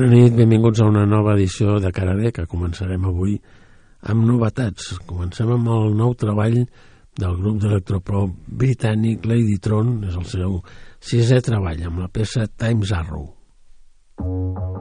Bona nit, benvinguts a una nova edició de Cararé, que començarem avui amb novetats. Comencem amb el nou treball del grup d'electropop britànic Ladytron, és el seu sisè treball, amb la peça Times Arrow. Delusion,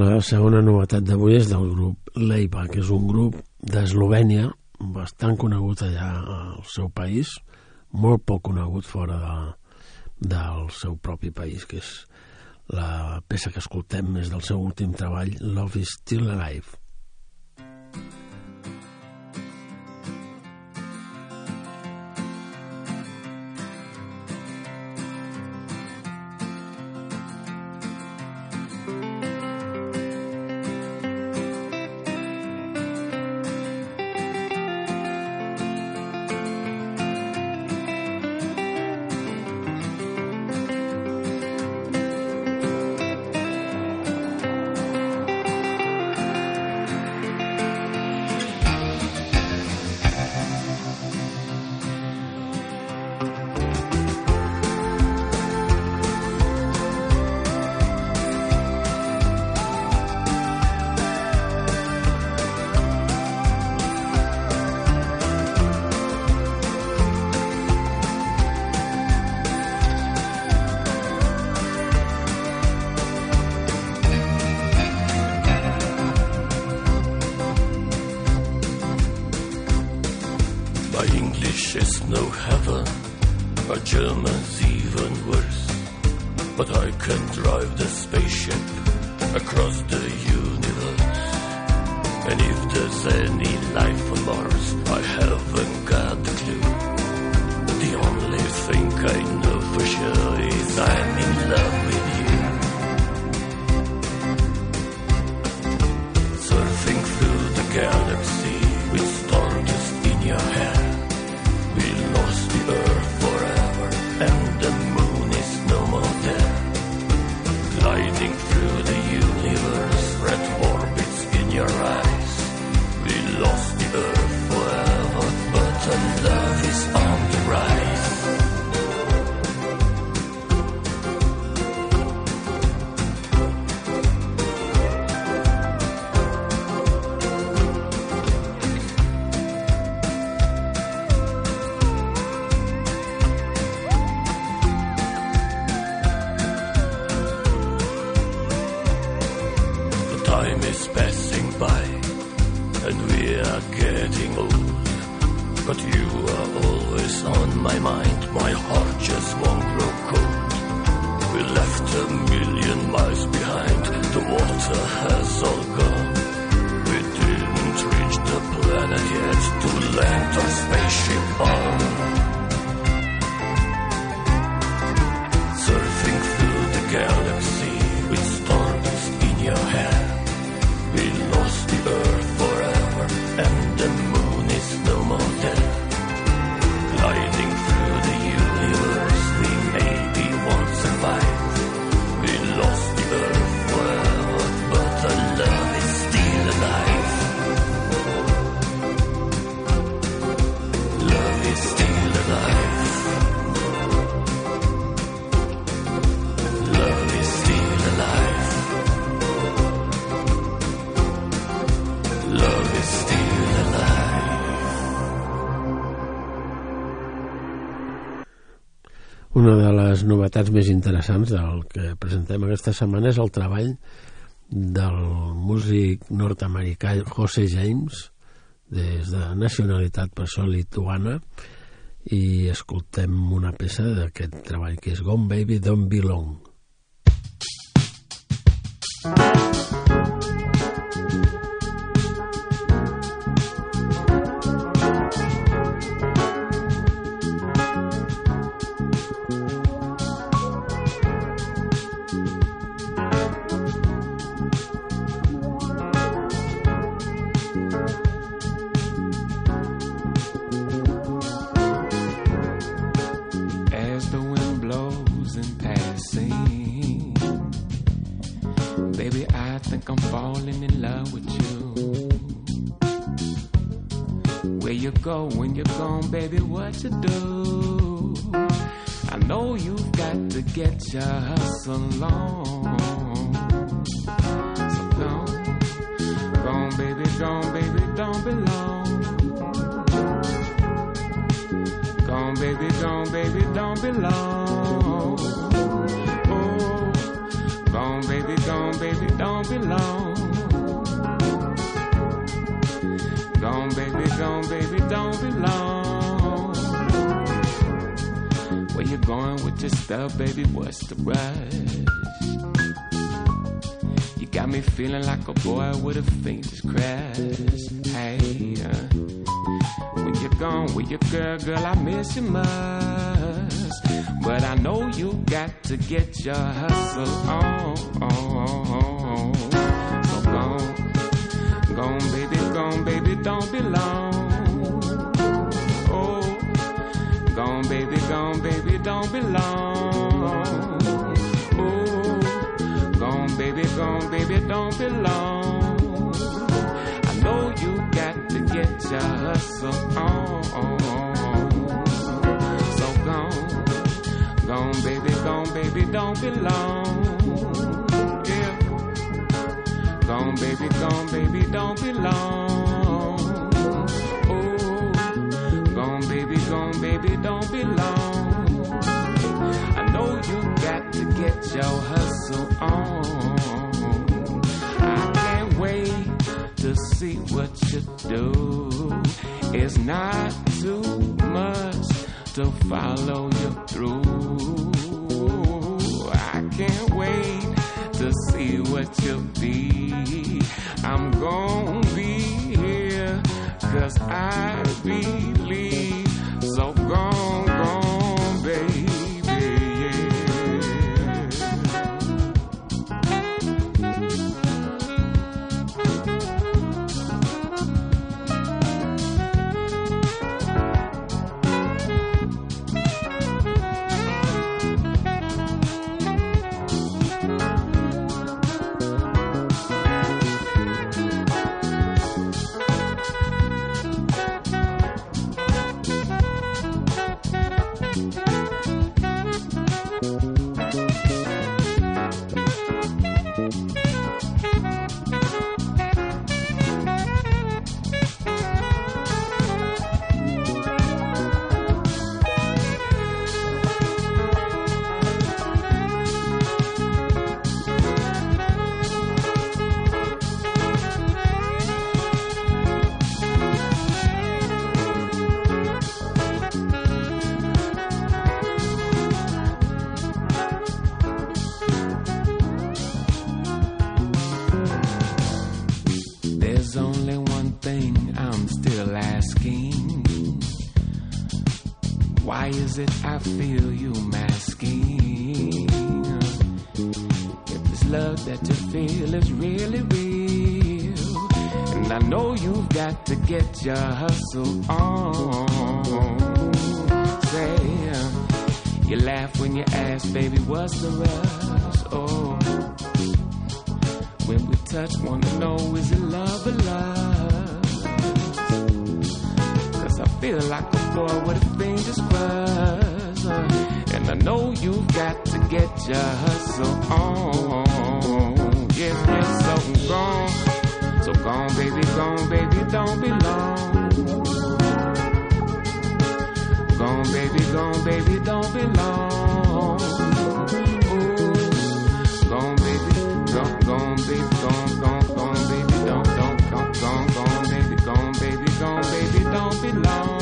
La segona novetat d'avui és del grup Leipa, que és un grup d'Eslovènia bastant conegut allà al seu país, molt poc conegut fora de, del seu propi país, que és la peça que escoltem és del seu últim treball, Love is Still Alive. My les novetats més interessants del que presentem aquesta setmana és el treball del músic nord-americà José James des de nacionalitat per això lituana i escoltem una peça d'aquest treball que és Gone Baby Don't Be when you're gone, baby, what you do? I know you've got to get your hustle on. Stuff, baby? What's the rush? You got me feeling like a boy with a faintest crash. Hey, uh, when you're gone with your girl, girl, I miss you much. But I know you got to get your hustle on. So gone, gone, baby, gone, baby, don't be long. Baby, gone, baby, don't be long. I know you got to get your hustle on. So gone, gone, baby, gone, baby, don't be long. Yeah, gone, baby, gone, baby, don't be long. Oh, gone, baby, gone, baby, don't be long. I know you got to get your hustle on. See what you do. It's not too much to follow you through. I can't wait to see what you'll be. I'm gonna be here, cause I believe. Feel you masking? If this love that you feel is really real, and I know you've got to get your hustle on. Say, you laugh when you ask, baby, what's the rush? Oh. When we touch, wanna know is it love or lust? Cause I feel like a boy with a finger crossed. Uh, and I know you've got to get your hustle on. Yes, yes, so gone. So gone, baby, gone, baby, don't be long. Gone, baby, gone, baby, don't be long. Ooh, gone, baby, gone, gone, baby, gone, gone, gone, baby, don't, don't, gone, gone, baby, gone, baby, gone, baby, don't be long.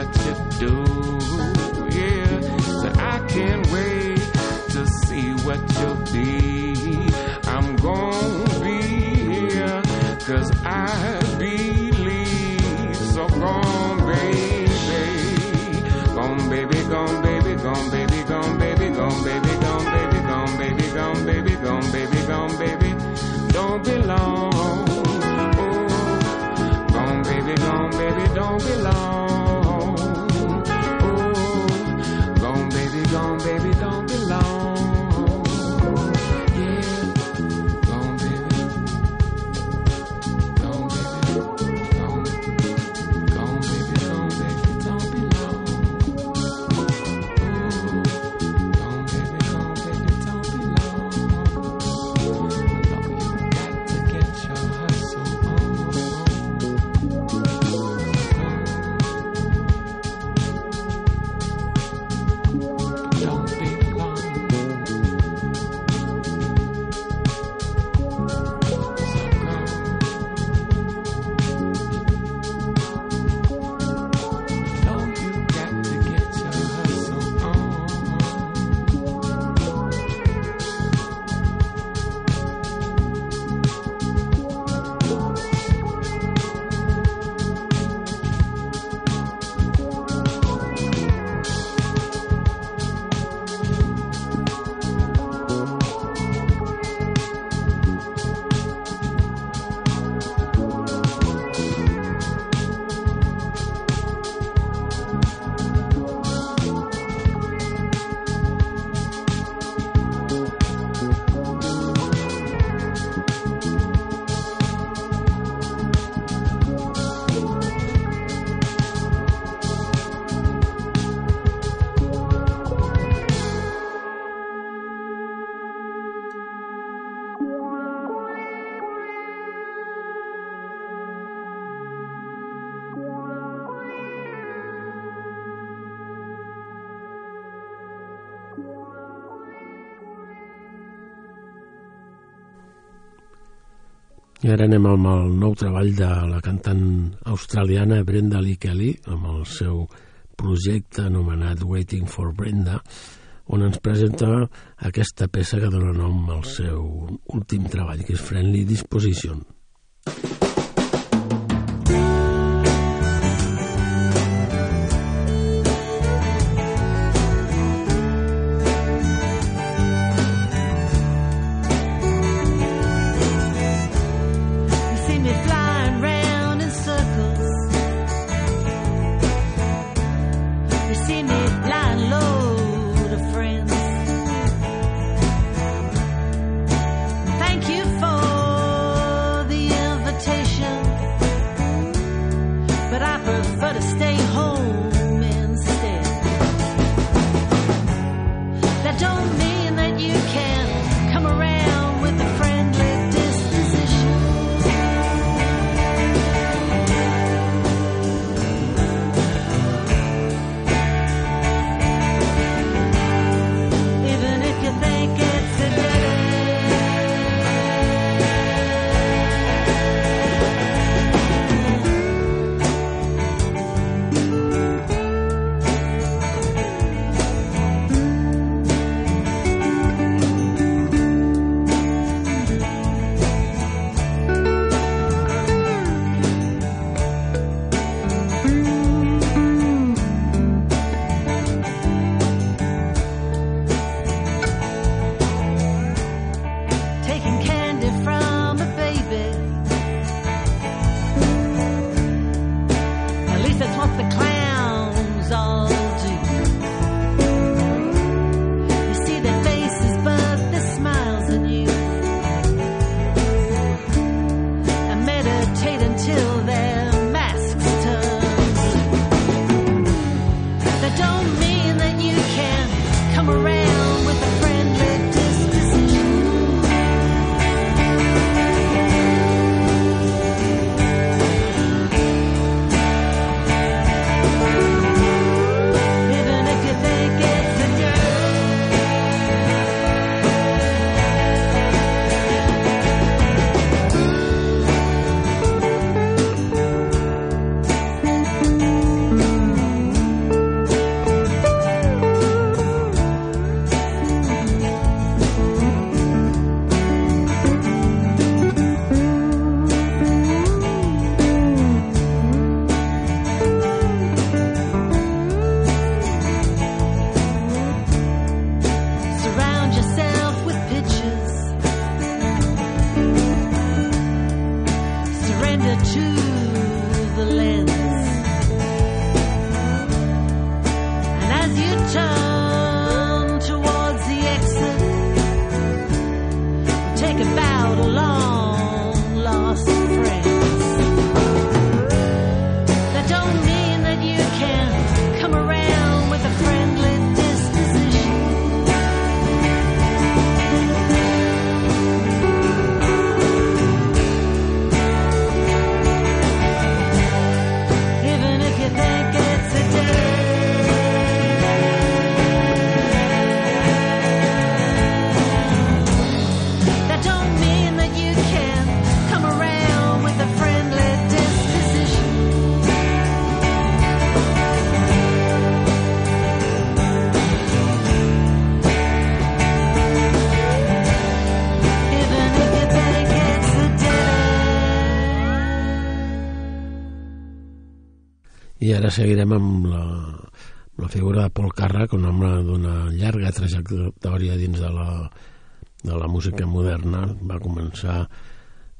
What you do. Yeah, so I can't wait to see what you'll be. I'm gonna be here, cause I believe. So gone, baby. Gone, baby, gone, baby, gone, baby, gone, baby, gone, baby, gone, baby, gone, baby, gone, baby, gone, baby, gone, baby. Don't be long. Gone, baby, gone, baby, don't be long. I ara anem amb el nou treball de la cantant australiana Brenda Lee Kelly, amb el seu projecte anomenat Waiting for Brenda, on ens presenta aquesta peça que dona nom al seu últim treball, que és Friendly Disposition. Ara seguirem amb la, amb la figura de Paul Carrack, un home d'una llarga trajectòria dins de la, de la música moderna. Va començar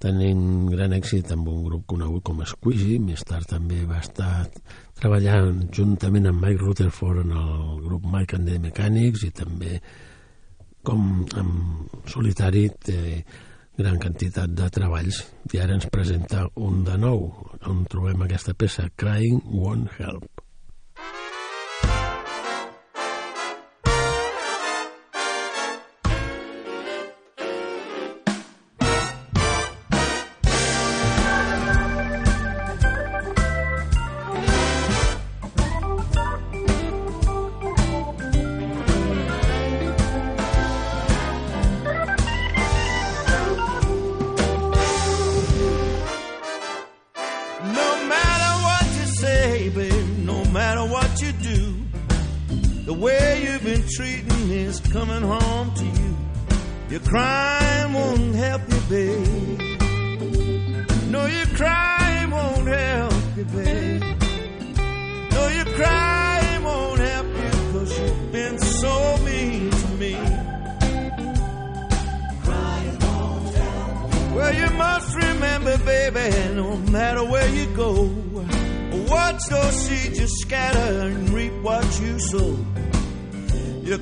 tenint gran èxit amb un grup conegut com Squeezy, més tard també va estar treballant juntament amb Mike Rutherford en el grup Mike and the Mechanics i també com en solitari té gran quantitat de treballs i ara ens presenta un de nou on trobem aquesta peça Crying Won't Help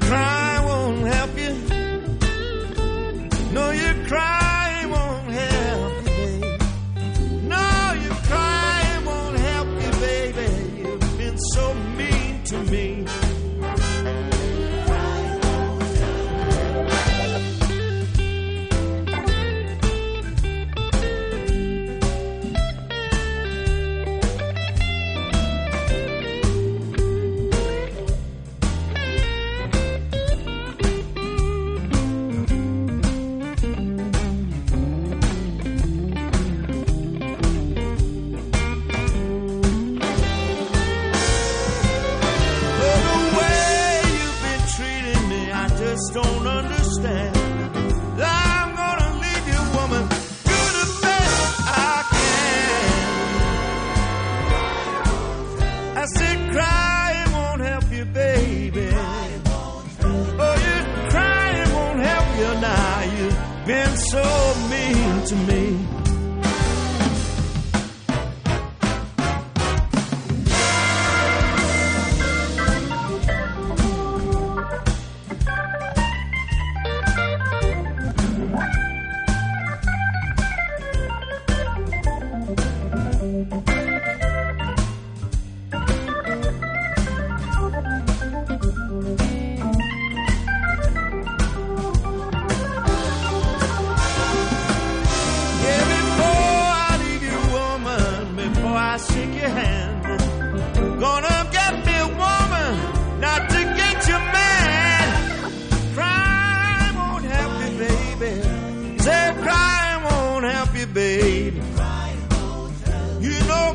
cry won't help you.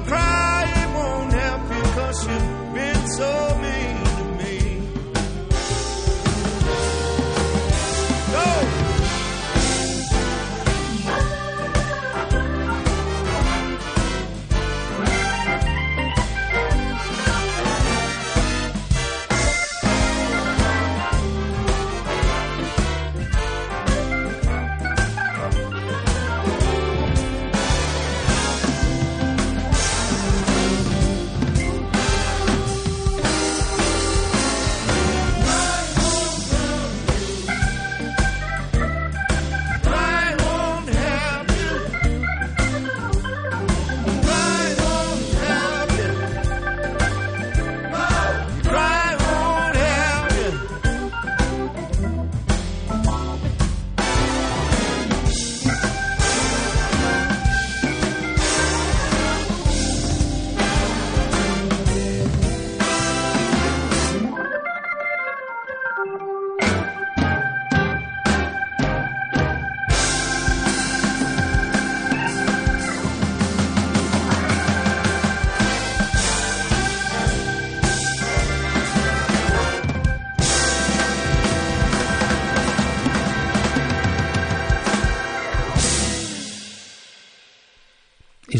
cry, it won't help you, cause you've been so.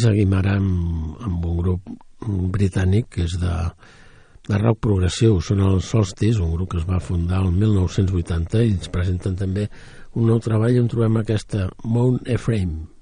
seguim ara amb, amb un grup britànic que és de, de rock progressiu. Són els Solstis, un grup que es va fundar el 1980. i ens presenten també un nou treball on trobem aquesta Mount Ephraim.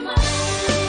demais.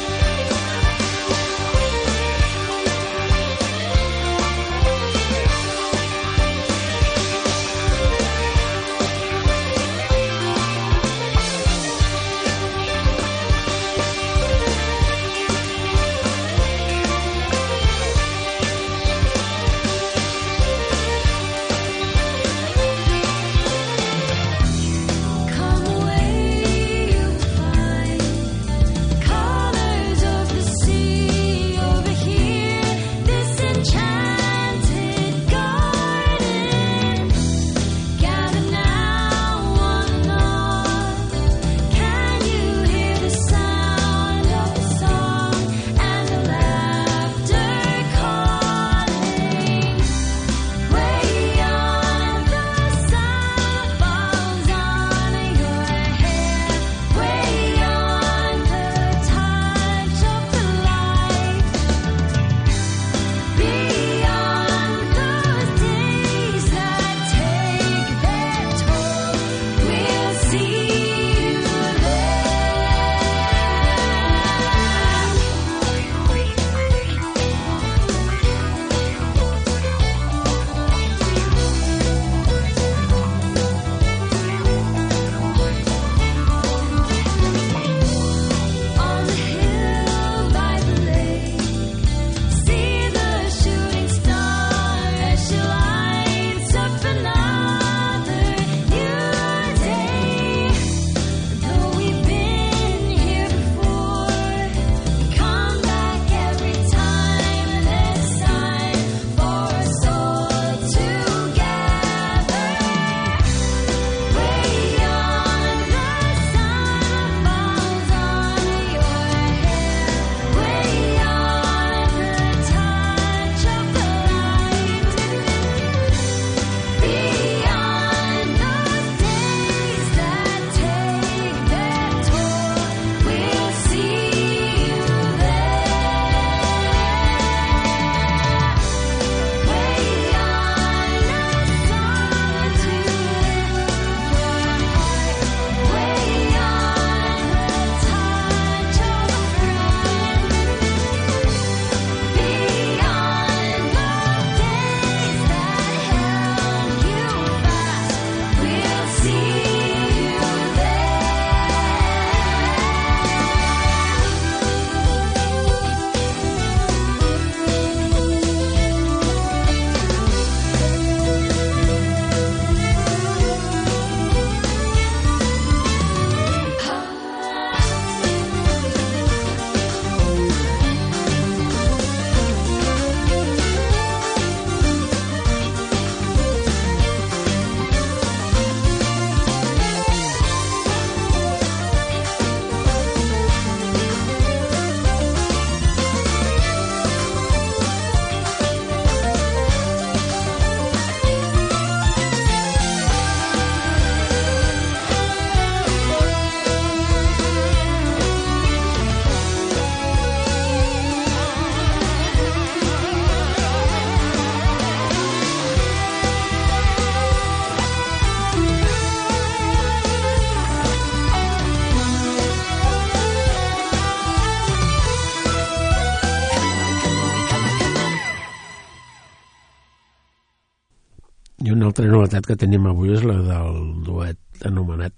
Una altra novetat que tenim avui és la del duet anomenat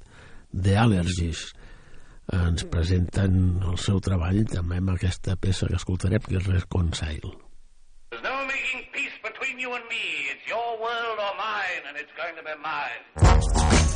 The Allergies. Ens presenten el seu treball també amb aquesta peça que escoltarem, que és Reconcile. There's no making peace between you and me. It's your world or mine, and it's going to be mine.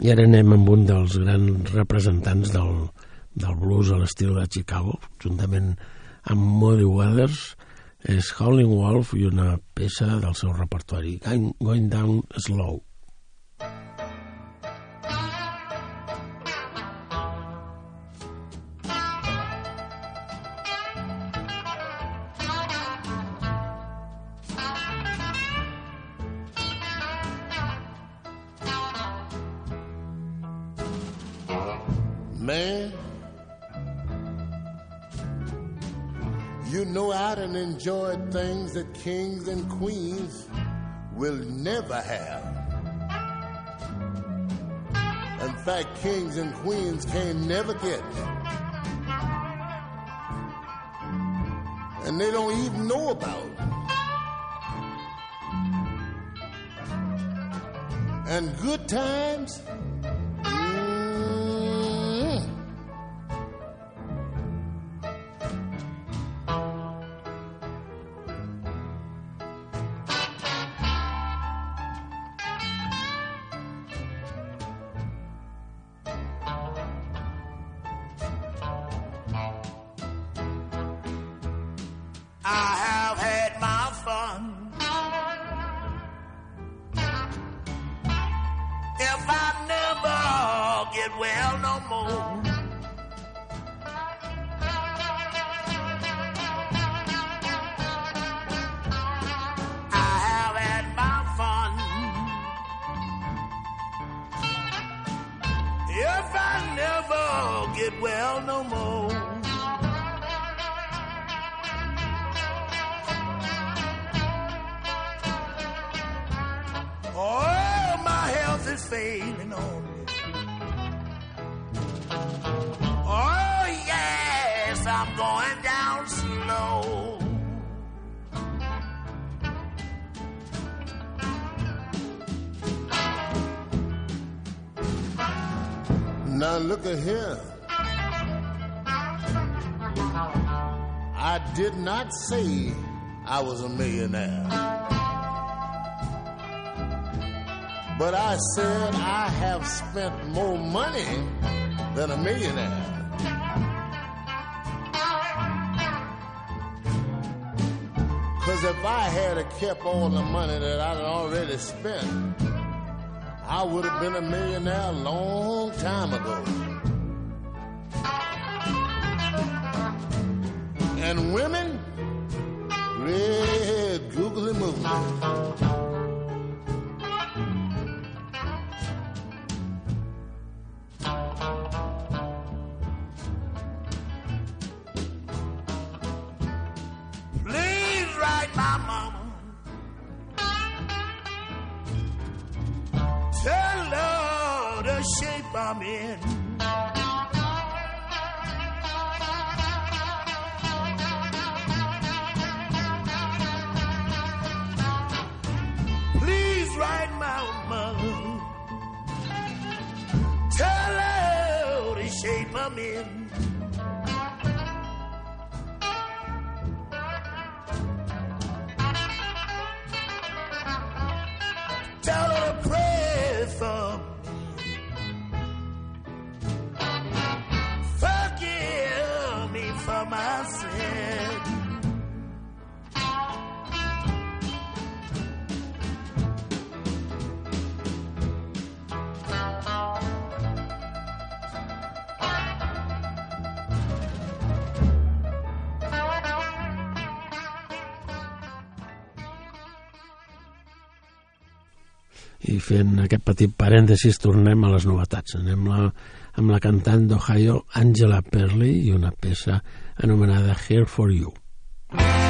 I ara anem amb un dels grans representants del, del blues a l'estil de Chicago, juntament amb Muddy Waters, és Howling Wolf i una peça del seu repertori, Going Down Slow. things that kings and queens will never have. In fact, kings and queens can never get. And they don't even know about. And good times If I never get well no more. Oh, my health is failing on Now look at here. I did not say I was a millionaire. But I said I have spent more money than a millionaire. Because if I had kept all the money that I'd already spent, I would have been a millionaire a long time ago. And women, red googly moogly. I'm in. Fent aquest petit parèntesis tornem a les novetats. Anem la, amb la cantant d'Ohio Angela Perley i una peça anomenada Here for You. Just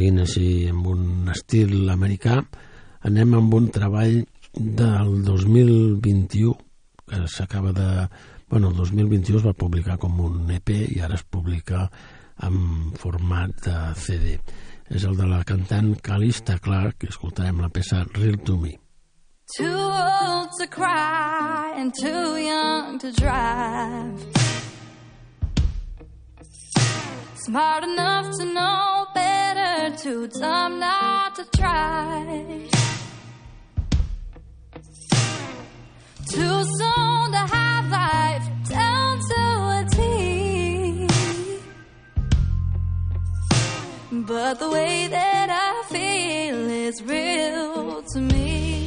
seguint així amb un estil americà anem amb un treball del 2021 que s'acaba de... Bueno, el 2021 es va publicar com un EP i ara es publica en format de CD. És el de la cantant Calista Clark, que escoltarem la peça Real to Me. Too old to cry and too young to drive. Smart enough to know too dumb not to try. Too soon to have life down to a T. But the way that I feel is real to me.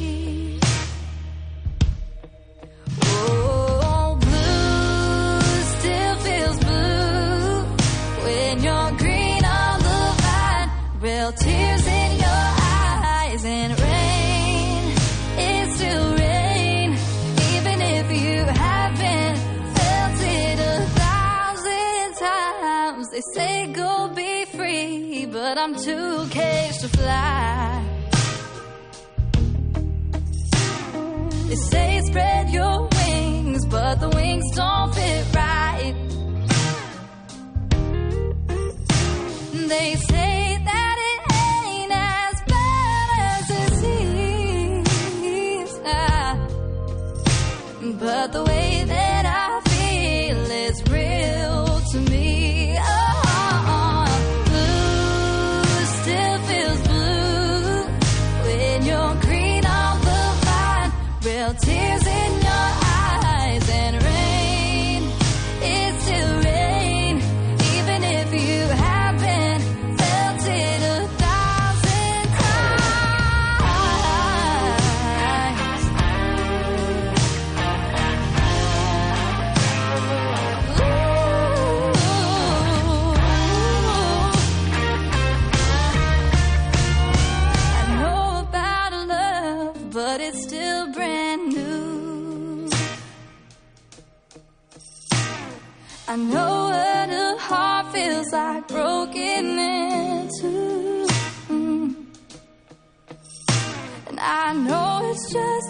But I'm too caged to fly. They say spread your wings, but the wings don't fit right.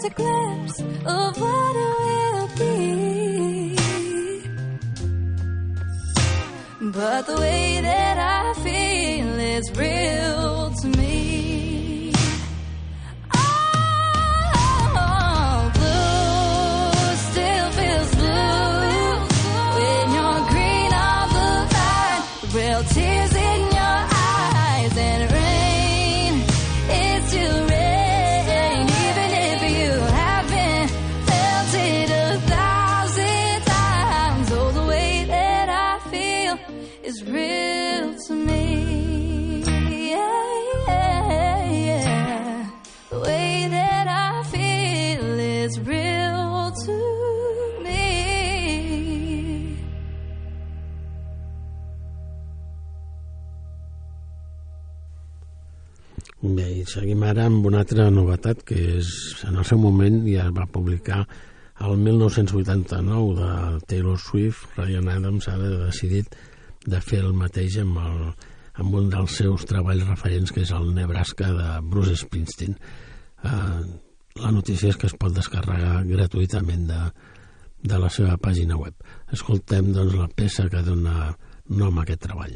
A glimpse of what it will be. But the way that I ara amb una altra novetat que és, en el seu moment ja es va publicar el 1989 de Taylor Swift, Ryan Adams ha decidit de fer el mateix amb, el, amb un dels seus treballs referents que és el Nebraska de Bruce Springsteen. Eh, la notícia és que es pot descarregar gratuïtament de, de la seva pàgina web. Escoltem doncs la peça que dona nom a aquest treball.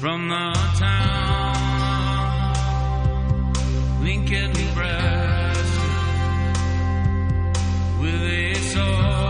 from the town. Lincoln, Nebraska, with a sort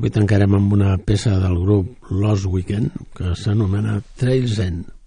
avui tancarem amb una peça del grup Lost Weekend que s'anomena Trails End.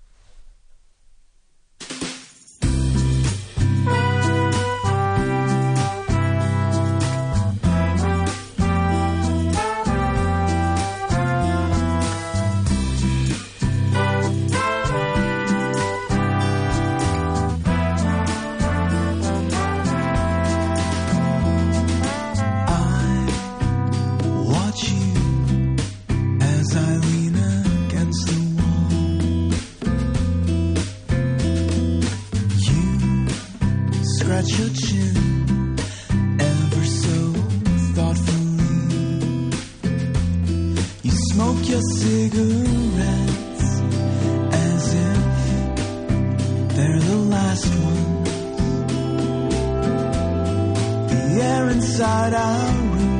Inside our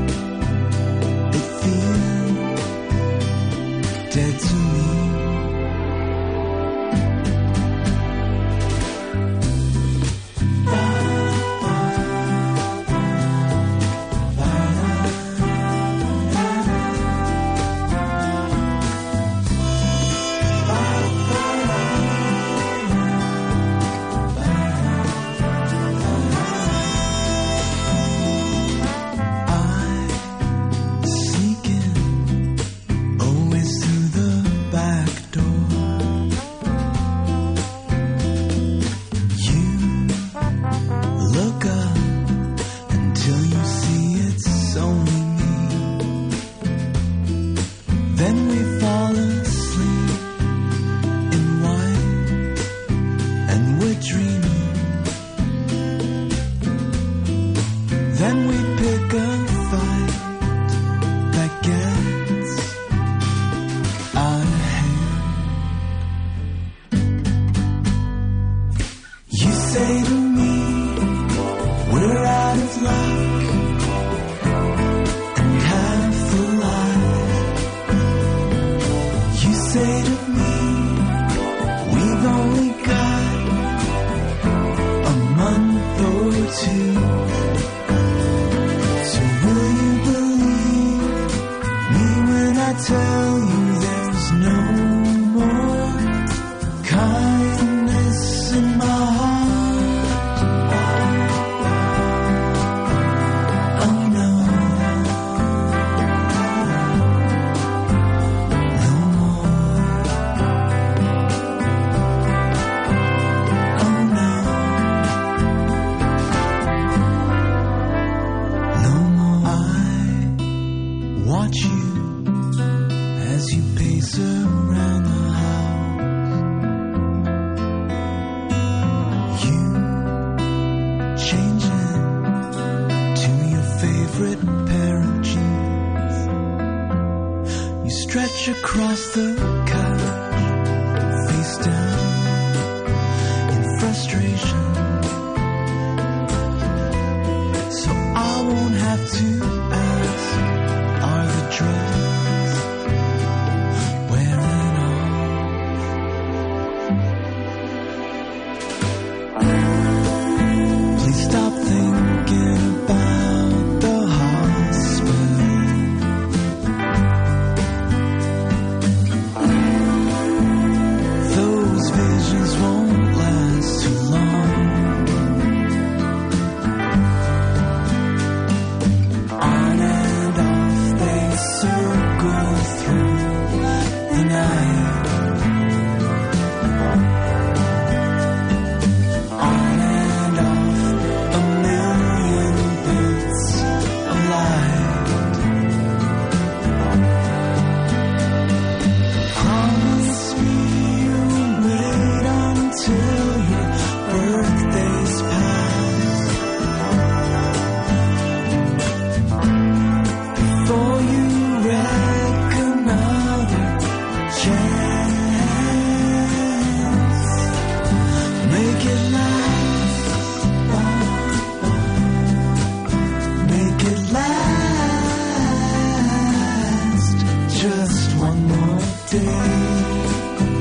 day.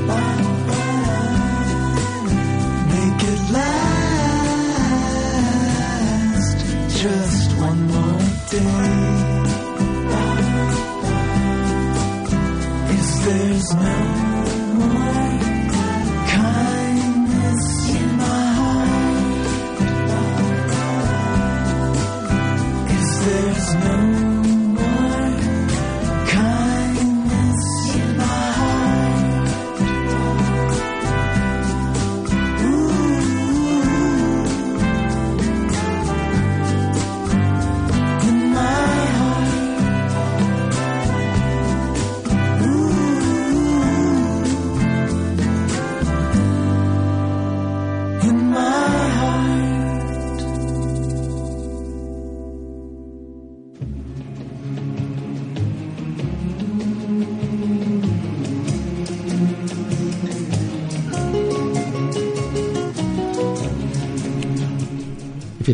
Bye.